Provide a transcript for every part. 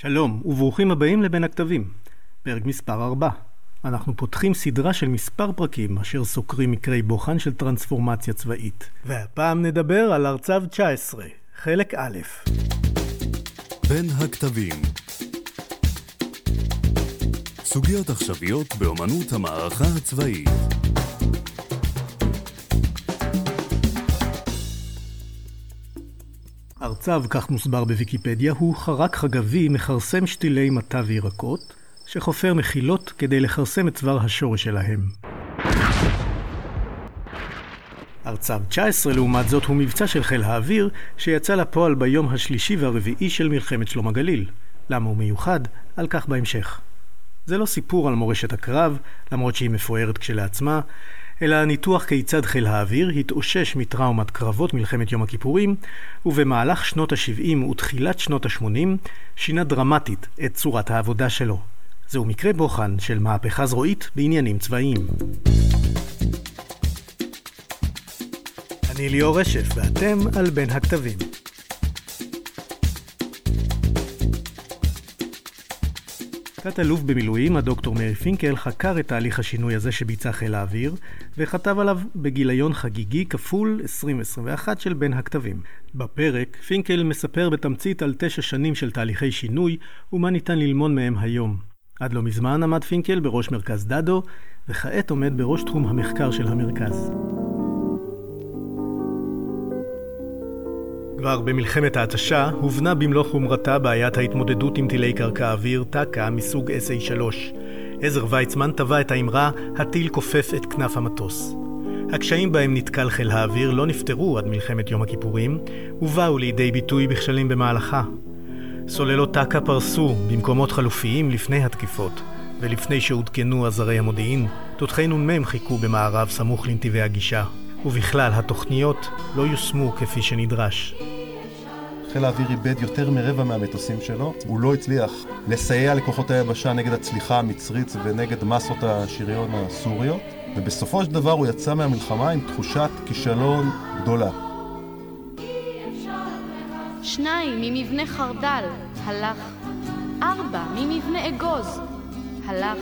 שלום, וברוכים הבאים לבין הכתבים. פרק מספר 4. אנחנו פותחים סדרה של מספר פרקים אשר סוקרים מקרי בוחן של טרנספורמציה צבאית. והפעם נדבר על ארצב 19, חלק א'. בין הכתבים סוגיות עכשוויות באמנות המערכה הצבאית ארצב, כך מוסבר בוויקיפדיה, הוא חרק חגבי מכרסם שתילי מטע וירקות, שחופר מחילות כדי לכרסם את צוואר השורש שלהם. ארצב 19 לעומת זאת הוא מבצע של חיל האוויר שיצא לפועל ביום השלישי והרביעי של מלחמת שלום הגליל. למה הוא מיוחד? על כך בהמשך. זה לא סיפור על מורשת הקרב, למרות שהיא מפוארת כשלעצמה, אלא ניתוח כיצד חיל האוויר התאושש מטראומת קרבות מלחמת יום הכיפורים, ובמהלך שנות ה-70 ותחילת שנות ה-80 שינה דרמטית את צורת העבודה שלו. זהו מקרה בוחן של מהפכה זרועית בעניינים צבאיים. אני ליאור רשף, ואתם על בין הכתבים. תת-אלוף במילואים, הדוקטור מאיר פינקל, חקר את תהליך השינוי הזה שביצע חיל האוויר, וכתב עליו בגיליון חגיגי כפול 2021 של בין הכתבים. בפרק, פינקל מספר בתמצית על תשע שנים של תהליכי שינוי, ומה ניתן ללמוד מהם היום. עד לא מזמן עמד פינקל בראש מרכז דדו, וכעת עומד בראש תחום המחקר של המרכז. כבר במלחמת ההתשה הובנה במלוא חומרתה בעיית ההתמודדות עם טילי קרקע אוויר טק"א מסוג SA-3. עזר ויצמן טבע את האמרה "הטיל כופף את כנף המטוס". הקשיים בהם נתקל חיל האוויר לא נפתרו עד מלחמת יום הכיפורים, ובאו לידי ביטוי בכשלים במהלכה. סוללות טק"א פרסו במקומות חלופיים לפני התקיפות, ולפני שעודכנו עזרי המודיעין, תותחי נ"מ חיכו במערב סמוך לנתיבי הגישה. ובכלל, התוכניות לא יושמו כפי שנדרש. חיל האוויר איבד יותר מרבע מהמטוסים שלו. הוא לא הצליח לסייע לכוחות היבשה נגד הצליחה המצרית ונגד מסות השריון הסוריות, ובסופו של דבר הוא יצא מהמלחמה עם תחושת כישלון גדולה. שניים ממבנה חרדל, הלך. ארבע ממבנה אגוז, הלך.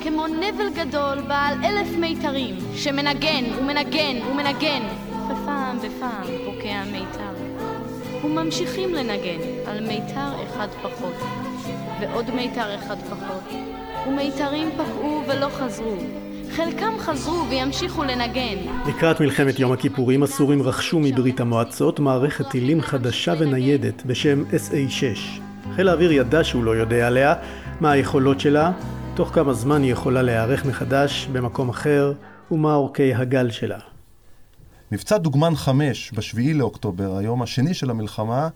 כמו נבל גדול בעל אלף מיתרים, שמנגן ומנגן ומנגן, ופעם בפעם פוקע מיתר. וממשיכים לנגן על מיתר אחד פחות, ועוד מיתר אחד פחות, ומיתרים פקעו ולא חזרו. חלקם חזרו וימשיכו לנגן. לקראת מלחמת יום הכיפורים הסורים רכשו מברית המועצות מערכת טילים חדשה וניידת בשם SA-6. חיל האוויר ידע שהוא לא יודע עליה, מה היכולות שלה, תוך כמה זמן היא יכולה להיערך מחדש במקום אחר, ומה אורכי הגל שלה. מבצע דוגמן 5 ב-7 לאוקטובר, היום השני של המלחמה,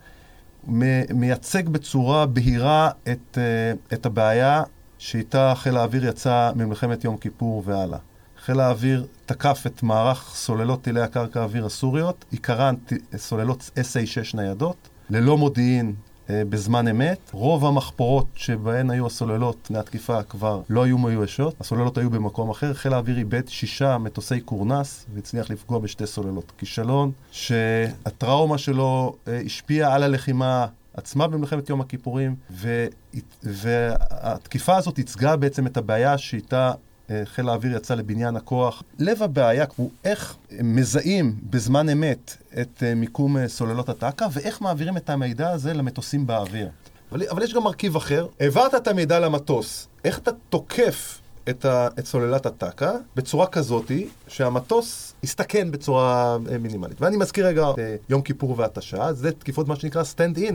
מייצג בצורה בהירה את, אה, את הבעיה שאיתה חיל האוויר יצא ממלחמת יום כיפור והלאה. חיל האוויר תקף את מערך סוללות טילי הקרקע האוויר הסוריות, עיקרן סוללות SA-6 ניידות, ללא מודיעין בזמן אמת. רוב המחפורות שבהן היו הסוללות מהתקיפה כבר לא היו מיואשות, הסוללות היו במקום אחר. חיל האוויר איבד שישה מטוסי קורנס והצליח לפגוע בשתי סוללות. כישלון שהטראומה שלו אה, השפיעה על הלחימה עצמה במלחמת יום הכיפורים, והתקיפה הזאת ייצגה בעצם את הבעיה שאיתה אה, חיל האוויר יצא לבניין הכוח. לב הבעיה הוא איך מזהים בזמן אמת את אה, מיקום אה, סוללות הטק"א, ואיך מעבירים את המידע הזה למטוסים באוויר. אבל, אבל יש גם מרכיב אחר. העברת את המידע למטוס, איך אתה תוקף את, ה, את סוללת הטק"א בצורה כזאתי שהמטוס יסתכן בצורה מינימלית. ואני מזכיר רגע יום כיפור והתשה, זה תקיפות מה שנקרא stand-in.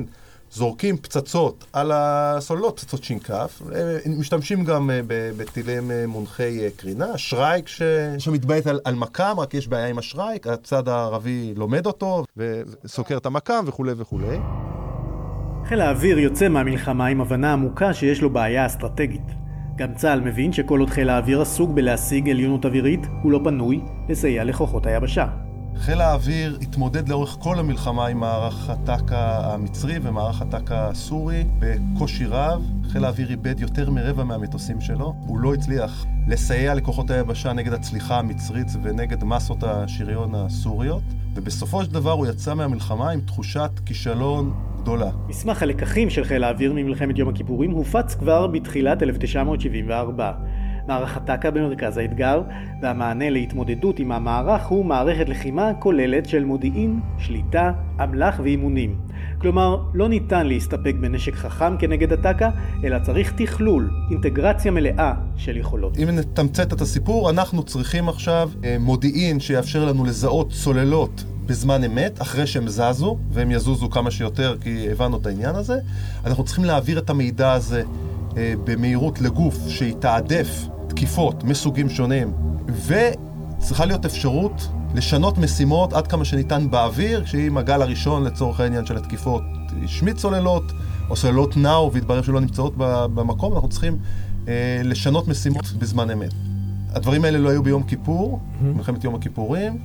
זורקים פצצות על הסוללות, פצצות ש"כ, משתמשים גם אה, בטילים אה, מונחי אה, קרינה, שרייק ש... שמתבעט על, על מקם, רק יש בעיה עם השרייק, הצד הערבי לומד אותו וסוקר את המקם וכולי וכולי. חיל האוויר יוצא מהמלחמה עם הבנה עמוקה שיש לו בעיה אסטרטגית. גם צה"ל מבין שכל עוד חיל האוויר עסוק בלהשיג עליונות אווירית, הוא לא פנוי לסייע לכוחות היבשה. חיל האוויר התמודד לאורך כל המלחמה עם מערך הטק"א המצרי ומערך הטק"א הסורי בקושי רב. חיל האוויר איבד יותר מרבע מהמטוסים שלו. הוא לא הצליח לסייע לכוחות היבשה נגד הצליחה המצרית ונגד מסות השריון הסוריות. ובסופו של דבר הוא יצא מהמלחמה עם תחושת כישלון גדולה. מסמך הלקחים של חיל האוויר ממלחמת יום הכיפורים הופץ כבר בתחילת 1974. מערך הטק"א במרכז האתגר, והמענה להתמודדות עם המערך הוא מערכת לחימה כוללת של מודיעין, שליטה, אמל"ח ואימונים. כלומר, לא ניתן להסתפק בנשק חכם כנגד הטק"א, אלא צריך תכלול, אינטגרציה מלאה של יכולות. אם נתמצת את הסיפור, אנחנו צריכים עכשיו אה, מודיעין שיאפשר לנו לזהות צוללות בזמן אמת, אחרי שהם זזו, והם יזוזו כמה שיותר כי הבנו את העניין הזה. אנחנו צריכים להעביר את המידע הזה אה, במהירות לגוף שיתעדף תקיפות מסוגים שונים, וצריכה להיות אפשרות לשנות משימות עד כמה שניתן באוויר, שאם הגל הראשון לצורך העניין של התקיפות השמיט צוללות, או צוללות נאו והתברר שלא נמצאות במקום, אנחנו צריכים אה, לשנות משימות בזמן אמת. הדברים האלה לא היו ביום כיפור, mm-hmm. מלחמת יום הכיפורים.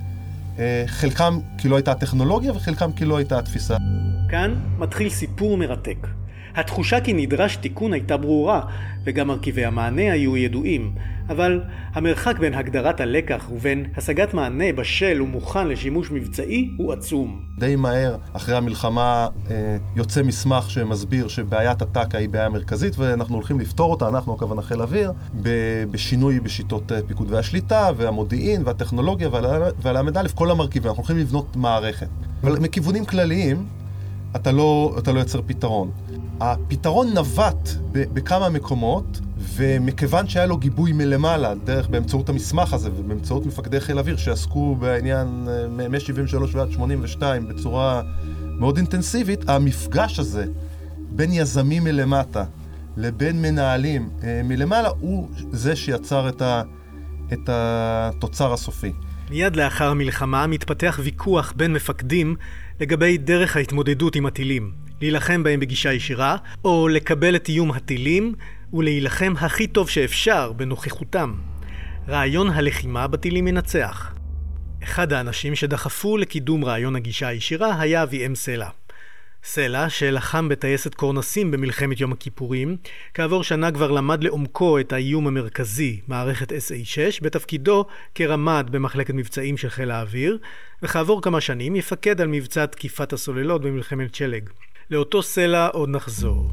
אה, חלקם כי לא הייתה הטכנולוגיה וחלקם כי לא הייתה התפיסה. כאן מתחיל סיפור מרתק. התחושה כי נדרש תיקון הייתה ברורה, וגם מרכיבי המענה היו ידועים, אבל המרחק בין הגדרת הלקח ובין השגת מענה בשל ומוכן לשימוש מבצעי הוא עצום. די מהר, אחרי המלחמה, אה, יוצא מסמך שמסביר שבעיית הטק"א היא בעיה מרכזית, ואנחנו הולכים לפתור אותה, אנחנו הכוונה חיל אוויר, בשינוי בשיטות אה, פיקוד והשליטה, והמודיעין, והטכנולוגיה, והל"א, כל המרכיבים. אנחנו הולכים לבנות מערכת. אבל מכיוונים כלליים, אתה לא, אתה לא יוצר פתרון. הפתרון נווט בכמה מקומות, ומכיוון שהיה לו גיבוי מלמעלה, דרך באמצעות המסמך הזה ובאמצעות מפקדי חיל אוויר שעסקו בעניין אה, מ-73 ועד 82 בצורה מאוד אינטנסיבית, המפגש הזה בין יזמים מלמטה לבין מנהלים אה, מלמעלה הוא זה שיצר את, ה, את התוצר הסופי. מיד לאחר המלחמה מתפתח ויכוח בין מפקדים לגבי דרך ההתמודדות עם הטילים. להילחם בהם בגישה ישירה, או לקבל את איום הטילים ולהילחם הכי טוב שאפשר בנוכחותם. רעיון הלחימה בטילים מנצח. אחד האנשים שדחפו לקידום רעיון הגישה הישירה היה אביאם סלע. סלע, שלחם בטייסת קורנסים במלחמת יום הכיפורים, כעבור שנה כבר למד לעומקו את האיום המרכזי, מערכת SA-6, בתפקידו כרמ"ד במחלקת מבצעים של חיל האוויר, וכעבור כמה שנים יפקד על מבצע תקיפת הסוללות במלחמת שלג. לאותו סלע עוד נחזור.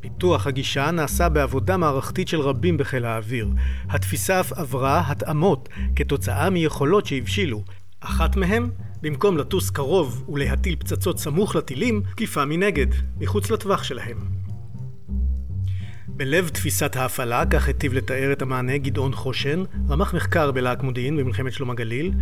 פיתוח הגישה נעשה בעבודה מערכתית של רבים בחיל האוויר. התפיסה אף עברה התאמות כתוצאה מיכולות שהבשילו. אחת מהן, במקום לטוס קרוב ולהטיל פצצות סמוך לטילים, תקיפה מנגד, מחוץ לטווח שלהם. בלב תפיסת ההפעלה, כך היטיב לתאר את המענה גדעון חושן, רמ"ח מחקר בלהק מודיעין במלחמת שלום הגליל,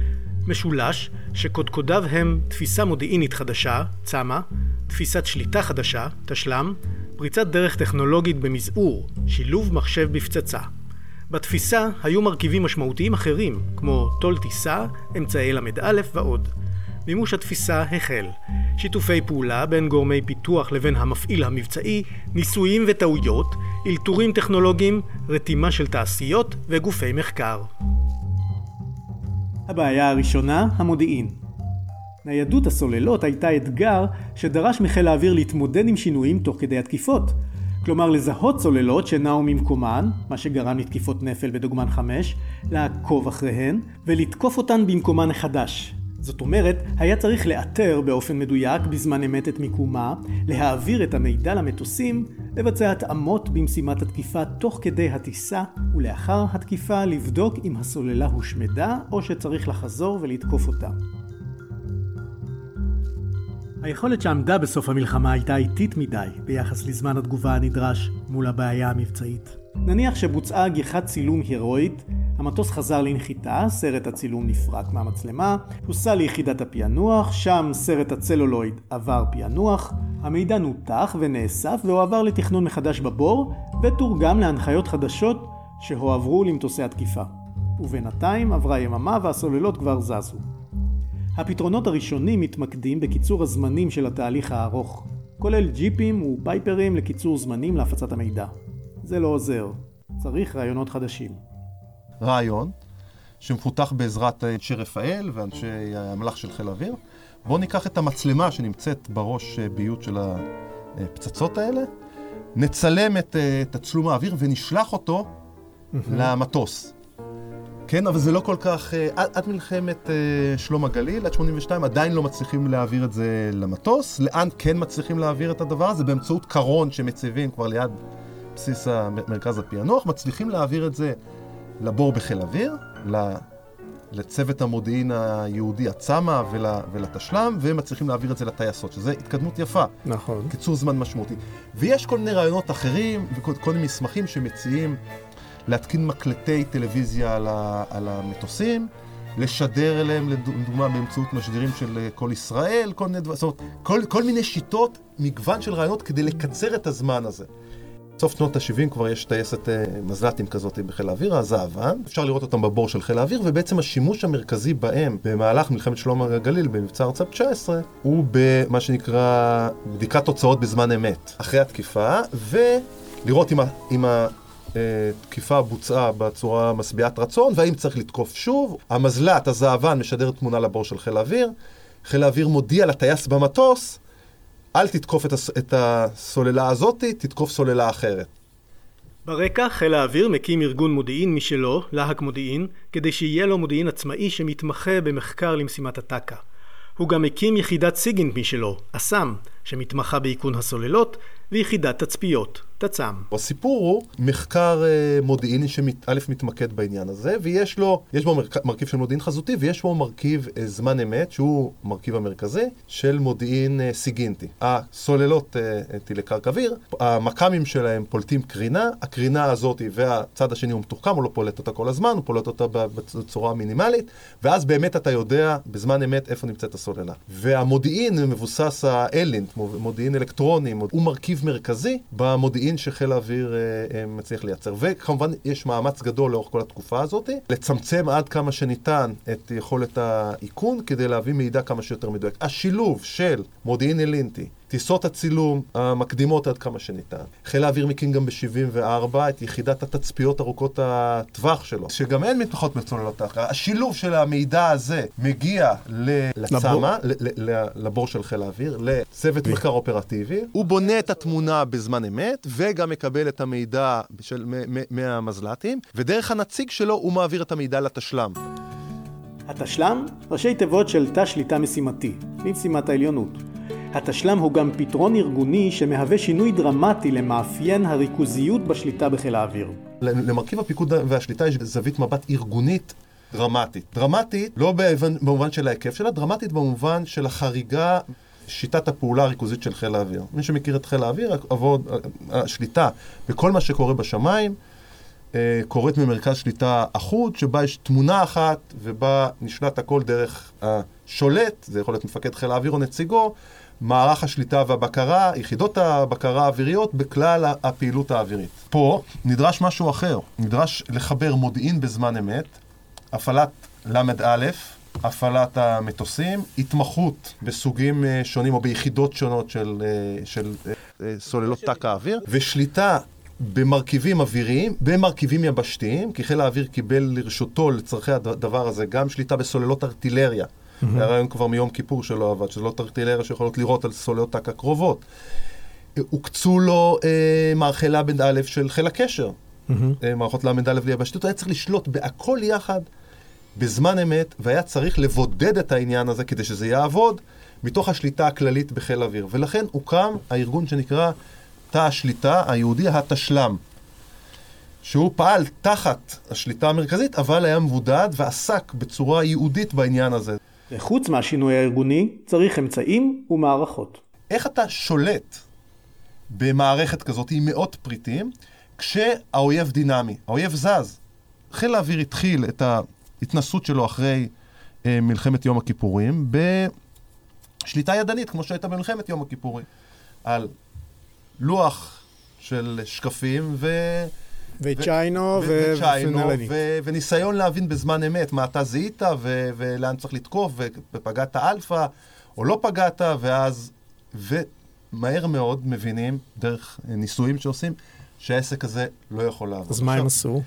משולש שקודקודיו הם תפיסה מודיעינית חדשה, צמ"ה, תפיסת שליטה חדשה, תשל"ם, פריצת דרך טכנולוגית במזעור, שילוב מחשב בפצצה. בתפיסה היו מרכיבים משמעותיים אחרים, כמו תו"ל טיסה, אמצעי ל"א ועוד. מימוש התפיסה החל. שיתופי פעולה בין גורמי פיתוח לבין המפעיל המבצעי, ניסויים וטעויות, אלתורים טכנולוגיים, רתימה של תעשיות וגופי מחקר. הבעיה הראשונה, המודיעין. ניידות הסוללות הייתה אתגר שדרש מחיל האוויר להתמודד עם שינויים תוך כדי התקיפות. כלומר לזהות סוללות שנעו ממקומן, מה שגרם לתקיפות נפל בדוגמן 5, לעקוב אחריהן ולתקוף אותן במקומן החדש. זאת אומרת, היה צריך לאתר באופן מדויק בזמן אמת את מיקומה, להעביר את המידע למטוסים, לבצע התאמות במשימת התקיפה תוך כדי הטיסה, ולאחר התקיפה לבדוק אם הסוללה הושמדה או שצריך לחזור ולתקוף אותה. היכולת שעמדה בסוף המלחמה הייתה איטית מדי ביחס לזמן התגובה הנדרש מול הבעיה המבצעית. נניח שבוצעה גיחת צילום הירואית, המטוס חזר לנחיתה, סרט הצילום נפרק מהמצלמה, הוסע ליחידת הפענוח, שם סרט הצלולויד עבר פענוח, המידע נותח ונאסף והועבר לתכנון מחדש בבור, ותורגם להנחיות חדשות שהועברו למטוסי התקיפה. ובינתיים עברה יממה והסוללות כבר זזו. הפתרונות הראשונים מתמקדים בקיצור הזמנים של התהליך הארוך, כולל ג'יפים ופייפרים לקיצור זמנים להפצת המידע. זה לא עוזר, צריך רעיונות חדשים. רעיון שמפותח בעזרת אנשי רפאל ואנשי המלאך של חיל האוויר. בואו ניקח את המצלמה שנמצאת בראש אה, ביות של הפצצות האלה, נצלם את אה, תצלום האוויר ונשלח אותו למטוס. כן, אבל זה לא כל כך... אה, עד, עד מלחמת אה, שלום הגליל, עד 82, עדיין לא מצליחים להעביר את זה למטוס. לאן כן מצליחים להעביר את הדבר הזה? באמצעות קרון שמציבים כבר ליד בסיס מרכז הפענוח, מצליחים להעביר את זה לבור בחיל אוויר, לצוות המודיעין היהודי הצמ"ה ול, ולתשל"ם, והם מצליחים להעביר את זה לטייסות, שזה התקדמות יפה. נכון. קיצור זמן משמעותי. ויש כל מיני רעיונות אחרים, וכל מיני מסמכים שמציעים להתקין מקלטי טלוויזיה על, ה, על המטוסים, לשדר אליהם, לדוגמה, באמצעות משדרים של כל ישראל, כל מיני דברים, זאת אומרת, כל, כל מיני שיטות, מגוון של רעיונות כדי לקצר את הזמן הזה. סוף שנות ה-70 כבר יש טייסת אה, מזל"טים כזאת בחיל האוויר, הזהבן. אפשר לראות אותם בבור של חיל האוויר, ובעצם השימוש המרכזי בהם במהלך מלחמת שלום הגליל במבצע ארצב 19, הוא במה שנקרא בדיקת תוצאות בזמן אמת, אחרי התקיפה, ולראות אם, אם התקיפה אה, בוצעה בצורה משביעת רצון, והאם צריך לתקוף שוב. המזל"ט, הזהבן, משדר תמונה לבור של חיל האוויר. חיל האוויר מודיע לטייס במטוס, אל תתקוף את, הס... את הסוללה הזאת, תתקוף סוללה אחרת. ברקע חיל האוויר מקים ארגון מודיעין משלו, להק מודיעין, כדי שיהיה לו מודיעין עצמאי שמתמחה במחקר למשימת הטק"א. הוא גם הקים יחידת סיגינט משלו, אס"ם, שמתמחה באיכון הסוללות, ויחידת תצפיות, תצ"ם. הסיפור הוא מחקר אה, מודיעיני שא' מתמקד בעניין הזה, ויש לו, יש בו מרכ... מרכיב של מודיעין חזותי, ויש בו מרכיב אה, זמן אמת, שהוא מרכיב המרכזי, של מודיעין אה, סיגינטי. הסוללות טילי קרקע אוויר, המכ"מים שלהם פולטים קרינה, הקרינה הזאת והצד השני הוא מתוחכם, הוא לא פולט אותה כל הזמן, הוא פולט אותה בצורה מינימלית, ואז באמת אתה יודע בזמן אמת איפה נמצאת הסוללה. והמודיעין מבוסס האלינט, מודיעין אלקטרוני, הוא מרכיב מרכזי במודיעין. המודיעין שחיל האוויר אה, אה, מצליח לייצר. וכמובן, יש מאמץ גדול לאורך כל התקופה הזאת, לצמצם עד כמה שניתן את יכולת האיכון, כדי להביא מידע כמה שיותר מדויק. השילוב של מודיעין אלינטי, טיסות הצילום המקדימות עד כמה שניתן. חיל האוויר מקים גם ב-74 את יחידת התצפיות ארוכות הטווח שלו, שגם הן מתוחות מצוללות אחר. השילוב של המידע הזה מגיע לצמ"ה, לבור של חיל האוויר, לצוות מחקר אופרטיבי. הוא בונה את התמונה בזמן אמת, וגם מקבל את המידע של, מהמזל"טים, ודרך הנציג שלו הוא מעביר את המידע לתשל"ם. התשל"ם, ראשי תיבות של תא שליטה משימתי, למשימת העליונות. התשל"ם הוא גם פתרון ארגוני שמהווה שינוי דרמטי למאפיין הריכוזיות בשליטה בחיל האוויר. למרכיב הפיקוד והשליטה יש זווית מבט ארגונית דרמטית. דרמטית לא במובן של ההיקף שלה, דרמטית במובן של החריגה, שיטת הפעולה הריכוזית של חיל האוויר. מי שמכיר את חיל האוויר, עבוד, השליטה בכל מה שקורה בשמיים, אה, קורית ממרכז שליטה אחוד, שבה יש תמונה אחת ובה נשלט הכל דרך השולט, זה יכול להיות מפקד חיל האוויר או נציגו, מערך השליטה והבקרה, יחידות הבקרה האוויריות בכלל הפעילות האווירית. פה נדרש משהו אחר, נדרש לחבר מודיעין בזמן אמת, הפעלת ל"א, הפעלת המטוסים, התמחות בסוגים אה, שונים או ביחידות שונות של, אה, של אה, סוללות תק האוויר, ושליטה במרכיבים אוויריים, במרכיבים יבשתיים, כי חיל האוויר קיבל לרשותו לצורכי הדבר הזה גם שליטה בסוללות ארטילריה. זה הרעיון כבר מיום כיפור שלא עבד, שזה לא ארטילריה שיכולות לירות על סוללות טק הקרובות. הוקצו לו אה, מערכי ל"א של חיל הקשר, אה, מערכות ל"א ליבשתות, היה צריך לשלוט בהכל יחד בזמן אמת, והיה צריך לבודד את העניין הזה כדי שזה יעבוד מתוך השליטה הכללית בחיל אוויר. ולכן הוקם הארגון שנקרא תא השליטה היהודי, התשל"ם. שהוא פעל תחת השליטה המרכזית, אבל היה מבודד ועסק בצורה ייעודית בעניין הזה. וחוץ מהשינוי הארגוני, צריך אמצעים ומערכות. איך אתה שולט במערכת כזאת עם מאות פריטים, כשהאויב דינמי, האויב זז. חיל האוויר התחיל את ההתנסות שלו אחרי אה, מלחמת יום הכיפורים בשליטה ידנית, כמו שהייתה במלחמת יום הכיפורים, על לוח של שקפים ו... וצ'יינו ופנלנית. וניסיון להבין בזמן אמת מה אתה זיהית ולאן צריך לתקוף, ופגעת אלפא או לא פגעת, ואז... ומהר מאוד מבינים, דרך ניסויים שעושים, שהעסק הזה לא יכול לעבוד. אז מה הם עשו?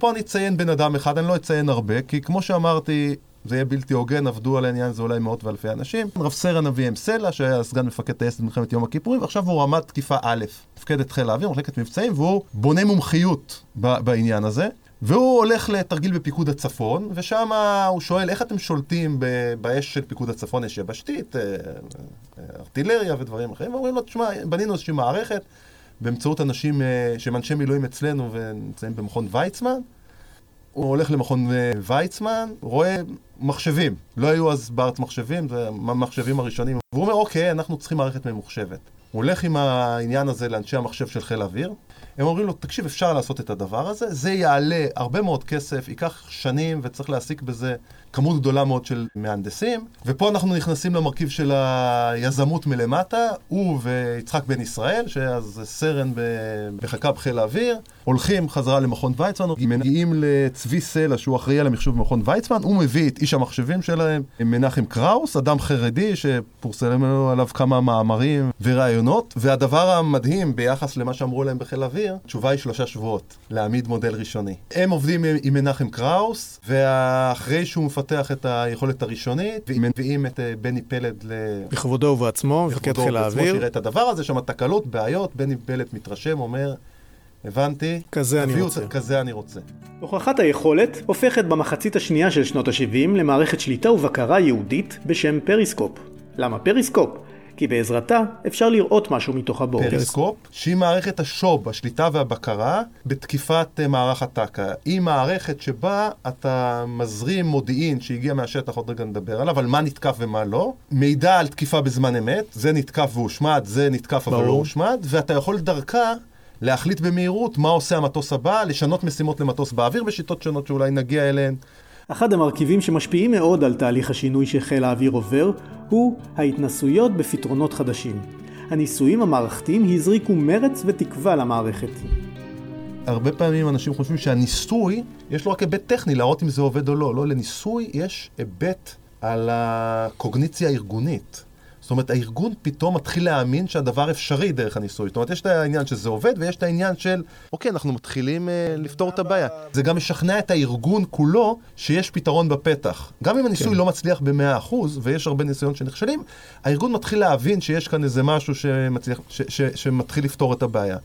פה אני אציין בן אדם אחד, אני לא אציין הרבה, כי כמו שאמרתי, זה יהיה בלתי הוגן, עבדו על העניין הזה אולי מאות ואלפי אנשים. רב סרן אביאם סלע, שהיה סגן מפקד טייסת במלחמת יום הכיפורים, ועכשיו הוא רמ"ד תקיפה א', מפקדת חיל האוויר, מחלקת מבצעים, והוא בונה מומחיות בעניין הזה. והוא הולך לתרגיל בפיקוד הצפון, ושם הוא שואל איך אתם שולטים באש של פיקוד הצפון, אש יבשתית, אה, אה, ארטילריה ודברים אחרים, ואומרים לו, תשמע, בנינו איזושהי מערכת באמצעות אנשים אה, שהם אנשי מילואים אצלנו ונמצאים במכון ויצמן. הוא הולך למכון אה, ויצמן, רואה מחשבים. לא היו אז בארץ מחשבים, זה המחשבים הראשונים. והוא אומר, אוקיי, אנחנו צריכים מערכת ממוחשבת. הוא הולך עם העניין הזה לאנשי המחשב של חיל האוויר. הם אומרים לו, תקשיב, אפשר לעשות את הדבר הזה, זה יעלה הרבה מאוד כסף, ייקח שנים וצריך להעסיק בזה כמות גדולה מאוד של מהנדסים. ופה אנחנו נכנסים למרכיב של היזמות מלמטה, הוא ויצחק בן ישראל, שאז סרן ב- בחכה בחיל האוויר, הולכים חזרה למכון ויצמן, מגיעים לצבי סלע, שהוא אחראי על המחשוב במכון ויצמן, הוא מביא את איש המחשבים שלהם, מנחם קראוס, אדם חרדי שפורסמו עליו כמה מאמרים וראיונות, והדבר המדהים ביחס למה שאמרו להם בחיל האוויר, התשובה היא שלושה שבועות, להעמיד מודל ראשוני. הם עובדים עם מנחם קראוס, ואחרי שהוא מפתח את היכולת הראשונית, והם מביאים את אה, בני פלד ל... בכבודו ובעצמו, מפקד חיל האוויר. שיראה את הדבר הזה, שם תקלות, בעיות, בני פלד מתרשם, אומר, הבנתי, כזה אני רוצה." את- כזה אני רוצה. הוכחת היכולת הופכת במחצית השנייה של שנות ה-70 למערכת שליטה ובקרה ייעודית בשם פריסקופ. למה פריסקופ? כי בעזרתה אפשר לראות משהו מתוך הבור. פריסקופ, שהיא מערכת השו"ב, השליטה והבקרה, בתקיפת אה, מערך הטק"א. היא מערכת שבה אתה מזרים מודיעין שהגיע מהשטח, עוד רגע נדבר עליו, על מה נתקף ומה לא, מידע על תקיפה בזמן אמת, זה נתקף והושמד, זה נתקף אבל לא. הושמד, ואתה יכול דרכה להחליט במהירות מה עושה המטוס הבא, לשנות משימות למטוס באוויר בשיטות שונות שאולי נגיע אליהן. אחד המרכיבים שמשפיעים מאוד על תהליך השינוי שחיל האוויר עובר, הוא ההתנסויות בפתרונות חדשים. הניסויים המערכתיים הזריקו מרץ ותקווה למערכת. הרבה פעמים אנשים חושבים שהניסוי, יש לו רק היבט טכני, להראות אם זה עובד או לא. לא, לניסוי יש היבט על הקוגניציה הארגונית. זאת אומרת, הארגון פתאום מתחיל להאמין שהדבר אפשרי דרך הניסוי. זאת אומרת, יש את העניין שזה עובד, ויש את העניין של, אוקיי, אנחנו מתחילים אה, לפתור את הבעיה. זה גם משכנע את הארגון כולו שיש פתרון בפתח. גם אם הניסוי כן. לא מצליח ב-100%, ויש הרבה ניסיונות שנכשלים, הארגון מתחיל להבין שיש כאן איזה משהו שמצליח, ש, ש, שמתחיל לפתור את הבעיה.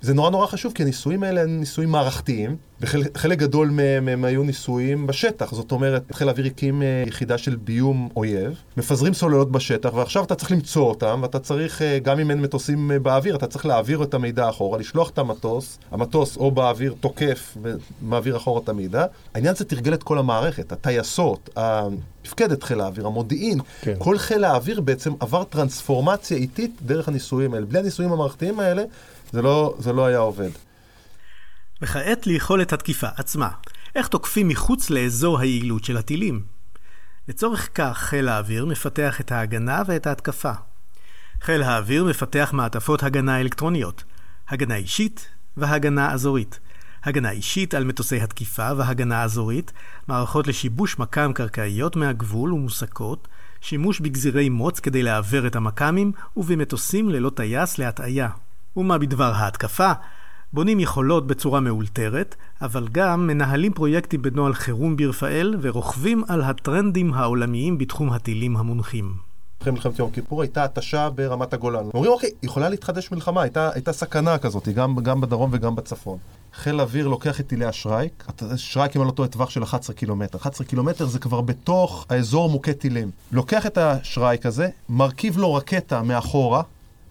זה נורא נורא חשוב, כי הניסויים האלה הם ניסויים מערכתיים, וחלק חלק גדול מהם הם היו ניסויים בשטח. זאת אומרת, חיל האוויר הקים אה, יחידה של ביום אויב, מפזרים סוללות בשטח, ועכשיו אתה צריך למצוא אותם, ואתה צריך, אה, גם אם אין מטוסים אה, באוויר, אתה צריך להעביר את המידע אחורה, לשלוח את המטוס, המטוס או באוויר תוקף ומעביר אחורה את המידע. העניין הזה תרגל את כל המערכת, הטייסות, מפקדת חיל האוויר, המודיעין, כן. כל חיל האוויר בעצם עבר טרנספורמציה איטית דרך הניסויים האלה. בלי הניסויים המערכתיים האלה, זה לא, זה לא היה עובד. וכעת ליכולת התקיפה עצמה. איך תוקפים מחוץ לאזור היעילות של הטילים? לצורך כך חיל האוויר מפתח את ההגנה ואת ההתקפה. חיל האוויר מפתח מעטפות הגנה אלקטרוניות, הגנה אישית והגנה אזורית. הגנה אישית על מטוסי התקיפה והגנה אזורית, מערכות לשיבוש מכ"ם קרקעיות מהגבול ומוסקות, שימוש בגזירי מוץ כדי לעוור את המכ"מים ובמטוסים ללא טייס להטעיה. ומה בדבר ההתקפה? בונים יכולות בצורה מאולתרת, אבל גם מנהלים פרויקטים בנוהל חירום ברפאל ורוכבים על הטרנדים העולמיים בתחום הטילים המונחים. אחרי מלחמת יום כיפור הייתה התשה ברמת הגולן. אומרים, אוקיי, יכולה להתחדש מלחמה, הייתה, הייתה סכנה כזאת, גם, גם בדרום וגם בצפון. חיל האוויר לוקח את טילי השרייק, שרייק אם אני לא טועה טווח של 11 קילומטר. 11 קילומטר זה כבר בתוך האזור מוכה טילים. לוקח את השרייק הזה, מרכיב לו רקטה מאחורה,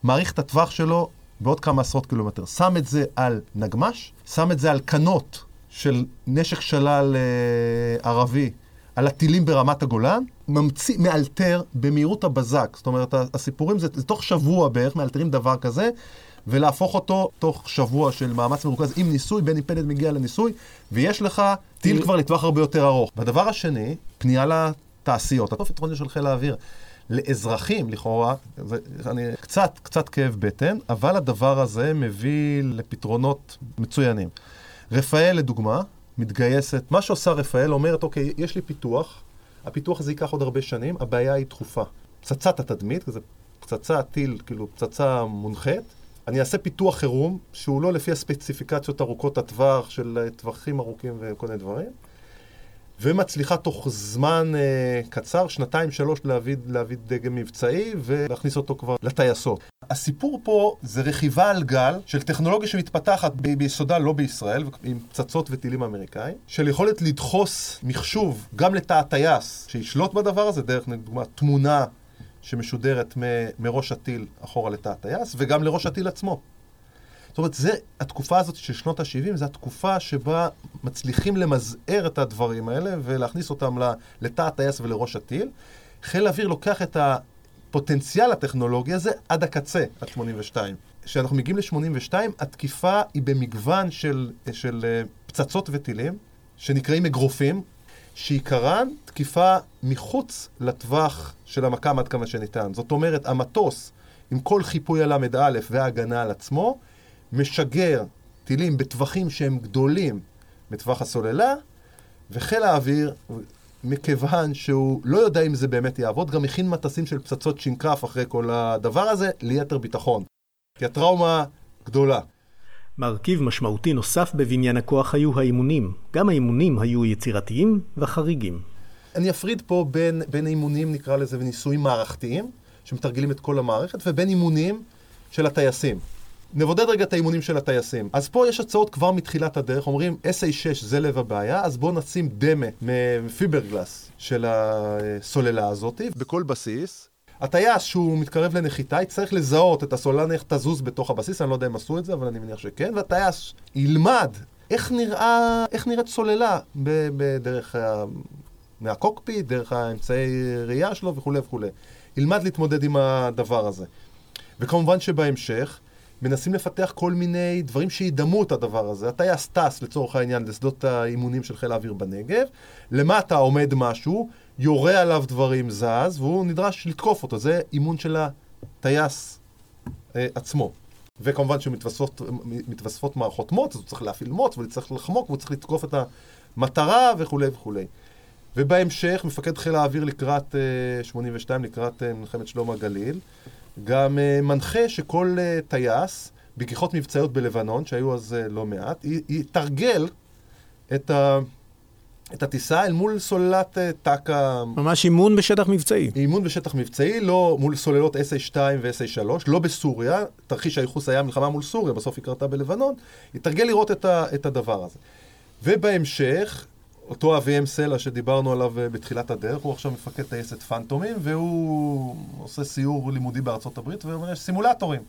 מעריך את הטווח שלו בעוד כמה עשרות קילומטר. שם את זה על נגמ"ש, שם את זה על קנות של נשק שלל אה, ערבי על הטילים ברמת הגולן, ממציא, מאלתר במהירות הבזק. זאת אומרת, הסיפורים זה, זה תוך שבוע בערך מאלתרים דבר כזה, ולהפוך אותו תוך שבוע של מאמץ מרוכז עם ניסוי, בני פלד מגיע לניסוי, ויש לך טיל כבר לטווח הרבה יותר ארוך. והדבר השני, פנייה לתעשיות, הפתרון של חיל האוויר. לאזרחים, לכאורה, זה, אני, קצת, קצת כאב בטן, אבל הדבר הזה מביא לפתרונות מצוינים. רפאל, לדוגמה, מתגייסת, מה שעושה רפאל אומרת, אוקיי, יש לי פיתוח, הפיתוח הזה ייקח עוד הרבה שנים, הבעיה היא דחופה. פצצת התדמית, זה פצצה, טיל, כאילו פצצה מונחית, אני אעשה פיתוח חירום, שהוא לא לפי הספציפיקציות ארוכות הטווח של טווחים ארוכים וכל מיני דברים. ומצליחה תוך זמן אה, קצר, שנתיים שלוש, להביא, להביא דגם מבצעי ולהכניס אותו כבר לטייסות. הסיפור פה זה רכיבה על גל של טכנולוגיה שמתפתחת ב- ביסודה לא בישראל, עם פצצות וטילים אמריקאים, של יכולת לדחוס מחשוב גם לתא הטייס שישלוט בדבר הזה, דרך לדוגמה תמונה שמשודרת מ- מראש הטיל אחורה לתא הטייס, וגם לראש הטיל עצמו. זאת אומרת, זה, התקופה הזאת של שנות ה-70, זו התקופה שבה מצליחים למזער את הדברים האלה ולהכניס אותם לתא הטייס ולראש הטיל. חיל האוויר לוקח את הפוטנציאל הטכנולוגי הזה עד הקצה, עד 82. כשאנחנו מגיעים ל-82, התקיפה היא במגוון של, של אה, פצצות וטילים, שנקראים אגרופים, שעיקרן תקיפה מחוץ לטווח של המכ"ם עד כמה שניתן. זאת אומרת, המטוס, עם כל חיפוי על ל"א וההגנה על עצמו, משגר טילים בטווחים שהם גדולים מטווח הסוללה, וחיל האוויר, מכיוון שהוא לא יודע אם זה באמת יעבוד, גם הכין מטסים של פצצות שינקף אחרי כל הדבר הזה, ליתר ביטחון. כי הטראומה גדולה. מרכיב משמעותי נוסף בבניין הכוח היו האימונים. גם האימונים היו יצירתיים וחריגים. אני אפריד פה בין, בין אימונים, נקרא לזה, וניסויים מערכתיים, שמתרגלים את כל המערכת, ובין אימונים של הטייסים. נבודד רגע את האימונים של הטייסים. אז פה יש הצעות כבר מתחילת הדרך, אומרים SA6 זה לב הבעיה, אז בואו נשים דמה מפיברגלס של הסוללה הזאת, בכל בסיס. הטייס שהוא מתקרב לנחיתה יצטרך לזהות את הסוללה איך תזוז בתוך הבסיס, אני לא יודע אם עשו את זה, אבל אני מניח שכן, והטייס ילמד איך, נראה, איך נראית סוללה בדרך ה... מהקוקפיט, דרך האמצעי ראייה שלו וכולי וכולי. ילמד להתמודד עם הדבר הזה. וכמובן שבהמשך, מנסים לפתח כל מיני דברים שידמו את הדבר הזה. הטייס טס לצורך העניין לשדות האימונים של חיל האוויר בנגב, למטה עומד משהו, יורה עליו דברים זז, והוא נדרש לתקוף אותו. זה אימון של הטייס אה, עצמו. וכמובן שמתווספות מערכות מוץ, אז הוא צריך להפעיל מוץ, והוא צריך לחמוק, והוא צריך לתקוף את המטרה וכולי וכולי. ובהמשך, מפקד חיל האוויר לקראת אה, 82, לקראת אה, מלחמת שלום הגליל, גם uh, מנחה שכל uh, טייס, בגיחות מבצעיות בלבנון, שהיו אז uh, לא מעט, יתרגל את, ה, את הטיסה אל מול סוללת uh, טק"א, ממש אימון בשטח מבצעי. אימון בשטח מבצעי, לא מול סוללות SA2 ו-SA3, לא בסוריה, תרחיש הייחוס היה מלחמה מול סוריה, בסוף היא קרתה בלבנון, יתרגל לראות את, ה, את הדבר הזה. ובהמשך, אותו אביהם סלע שדיברנו עליו uh, בתחילת הדרך, הוא עכשיו מפקד טייסת פנטומים, והוא עושה סיור לימודי בארצות הברית, ואומר, יש סימולטורים.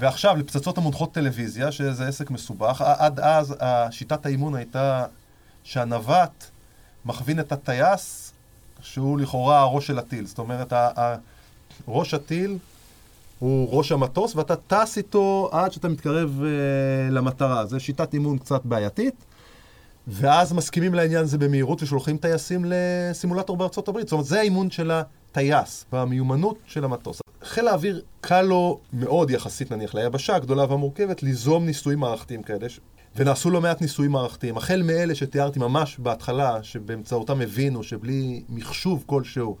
ועכשיו, לפצצות המונחות טלוויזיה, שזה עסק מסובך, עד אז שיטת האימון הייתה שהנווט מכווין את הטייס, שהוא לכאורה הראש של הטיל. זאת אומרת, ראש הטיל הוא ראש המטוס, ואתה טס איתו עד שאתה מתקרב uh, למטרה. זו שיטת אימון קצת בעייתית. ואז מסכימים לעניין הזה במהירות ושולחים טייסים לסימולטור בארצות הברית. זאת אומרת, זה האימון של הטייס, במיומנות של המטוס. חיל האוויר קל לו מאוד יחסית נניח ליבשה הגדולה והמורכבת ליזום ניסויים מערכתיים כאלה, ונעשו לא מעט ניסויים מערכתיים. החל מאלה שתיארתי ממש בהתחלה, שבאמצעותם הבינו שבלי מחשוב כלשהו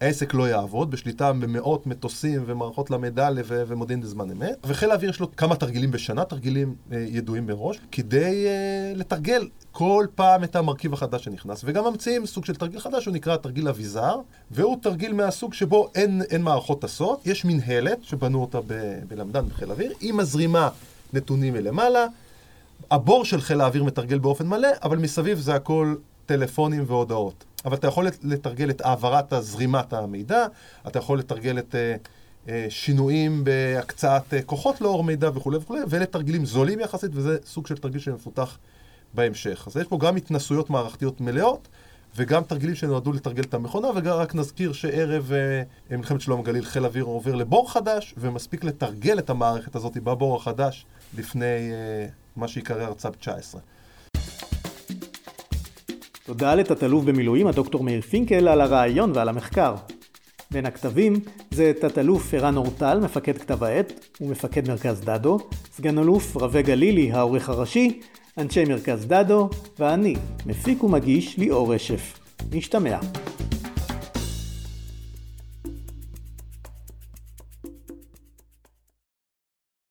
העסק לא יעבוד, בשליטה במאות מטוסים ומערכות ל"א ומודיעין בזמן אמת. וחיל האוויר יש לו כמה תרגילים בשנה, תרגילים אה, ידועים מראש, כדי אה, לתרגל כל פעם את המרכיב החדש שנכנס. וגם ממציאים סוג של תרגיל חדש, הוא נקרא תרגיל אביזר, והוא תרגיל מהסוג שבו אין, אין מערכות טסות, יש מנהלת שבנו אותה ב- בלמדן בחיל האוויר, היא מזרימה נתונים מלמעלה, הבור של חיל האוויר מתרגל באופן מלא, אבל מסביב זה הכל טלפונים והודעות. אבל אתה יכול לתרגל את העברת הזרימת המידע, אתה יכול לתרגל את אה, אה, שינויים בהקצאת אה, כוחות לאור מידע וכולי וכולי, ואלה תרגילים זולים יחסית, וזה סוג של תרגיל שמפותח בהמשך. אז יש פה גם התנסויות מערכתיות מלאות, וגם תרגילים שנועדו לתרגל את המכונה, ורק נזכיר שערב אה, מלחמת שלום הגליל חיל האוויר עובר לבור חדש, ומספיק לתרגל את המערכת הזאת בבור החדש לפני אה, מה שיקרא הרצ"ב 19. תודה לתת-אלוף במילואים הדוקטור מאיר פינקל על הרעיון ועל המחקר. בין הכתבים זה תת-אלוף ערן אורטל, מפקד כתב העת ומפקד מרכז דדו, סגן אלוף רווה גלילי, העורך הראשי, אנשי מרכז דדו, ואני, מפיק ומגיש ליאור רשף. נשתמע.